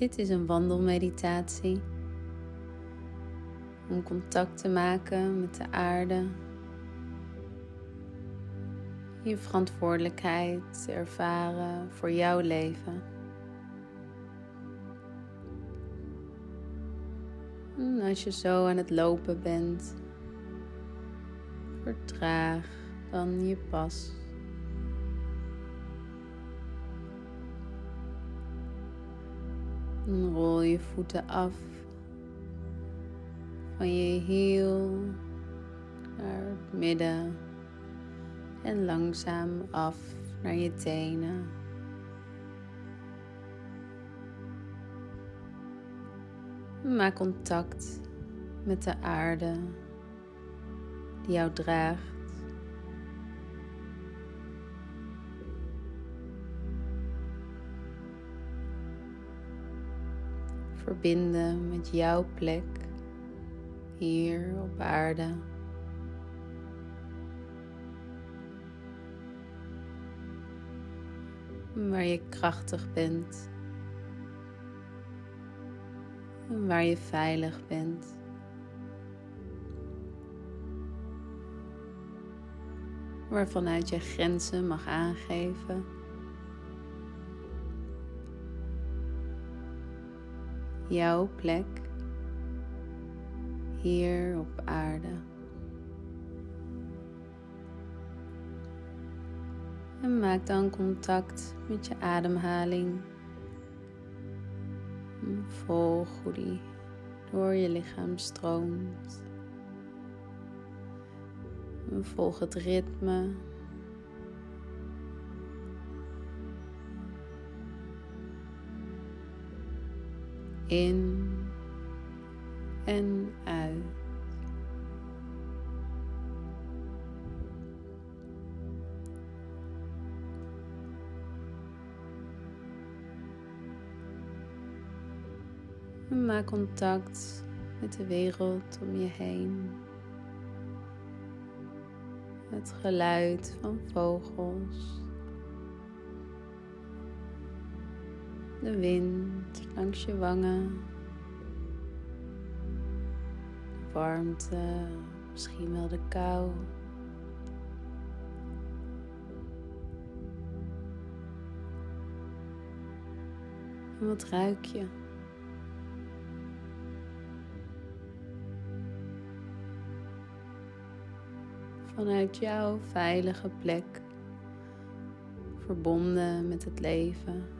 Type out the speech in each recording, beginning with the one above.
Dit is een wandelmeditatie om contact te maken met de aarde, je verantwoordelijkheid te ervaren voor jouw leven. En als je zo aan het lopen bent, vertraag dan je pas. En rol je voeten af van je hiel naar het midden en langzaam af naar je tenen. Maak contact met de aarde die jou draagt. Verbinden met jouw plek hier op aarde. Waar je krachtig bent. En waar je veilig bent. Waarvanuit je grenzen mag aangeven. Jouw plek hier op aarde. En maak dan contact met je ademhaling. Volg hoe die door je lichaam stroomt. Volg het ritme. In en uit. Maak contact met de wereld om je heen. Het geluid van vogels. De wind langs je wangen warmte, misschien wel de kou. En wat ruik je? Vanuit jouw veilige plek, verbonden met het leven.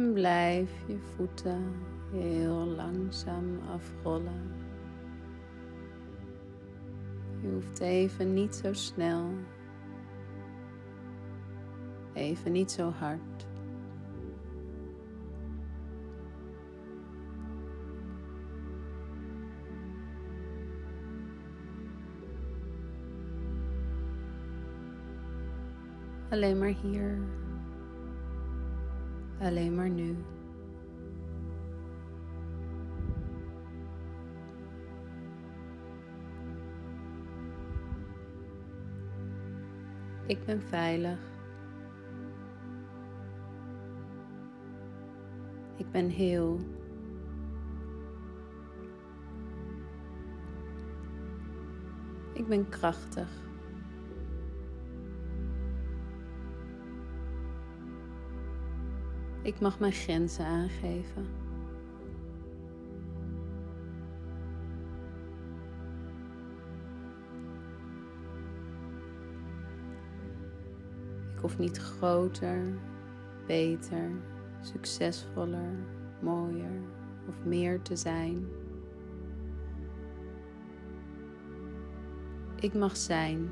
En blijf je voeten heel langzaam afrollen. Je hoeft even niet zo snel, even niet zo hard. Alleen maar hier alleen maar nu. Ik ben veilig. Ik ben heel. Ik ben krachtig. Ik mag mijn grenzen aangeven. Ik hoef niet groter, beter, succesvoller, mooier of meer te zijn. Ik mag zijn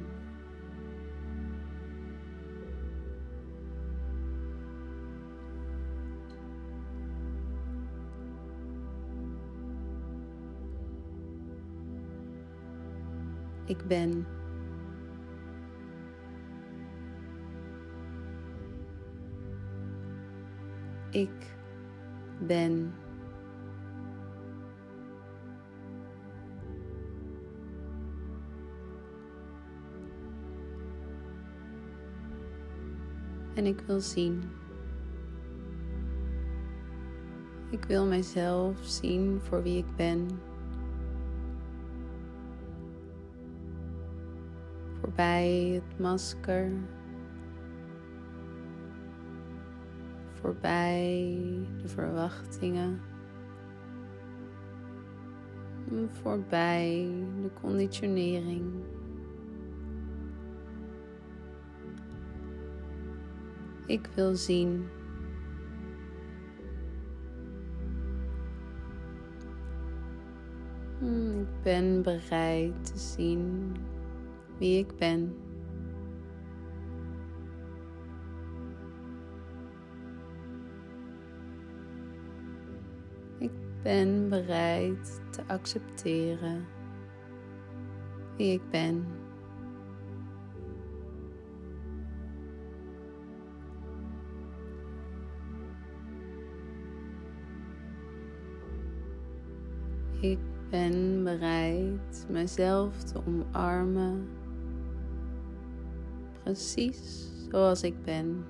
ik ben. Ik ben. En ik wil zien. Ik wil mijzelf zien voor wie ik ben. Voorbij het masker. Voorbij de verwachtingen. Voorbij de conditionering. Ik wil zien. Hmm, ik ben bereid te zien wie ik ben. Ik ben bereid te accepteren wie ik ben. Ik ben bereid mezelf te omarmen, precies zoals ik ben.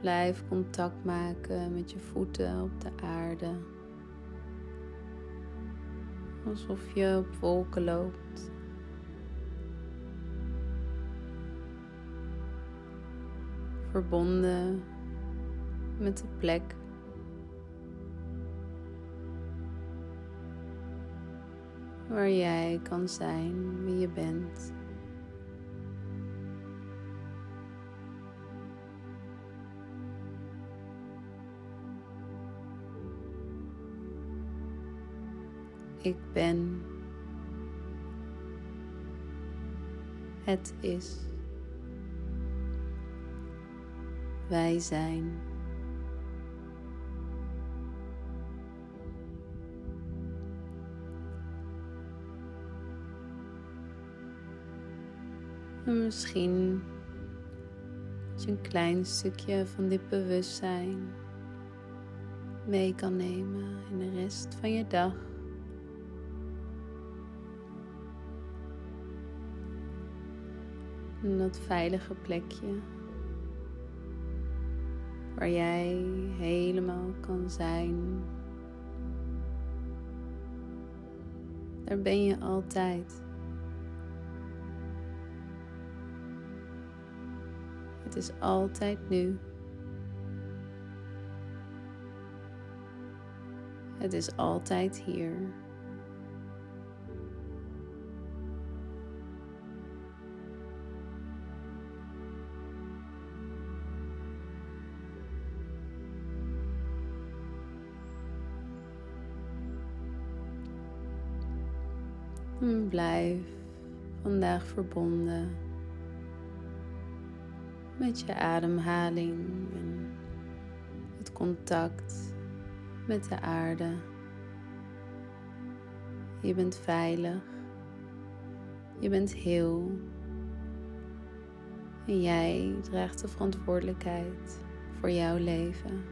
blijf contact maken met je voeten op de aarde. Alsof je op wolken loopt. Verbonden met de plek. Waar jij kan zijn wie je bent. Ik ben. Het is. Wij zijn. En misschien dat je een klein stukje van dit bewustzijn mee kan nemen in de rest van je dag. dat veilige plekje waar jij helemaal kan zijn. Daar ben je altijd. Het is altijd nu. Het is altijd hier. Blijf vandaag verbonden met je ademhaling en het contact met de aarde. Je bent veilig, je bent heel en jij draagt de verantwoordelijkheid voor jouw leven.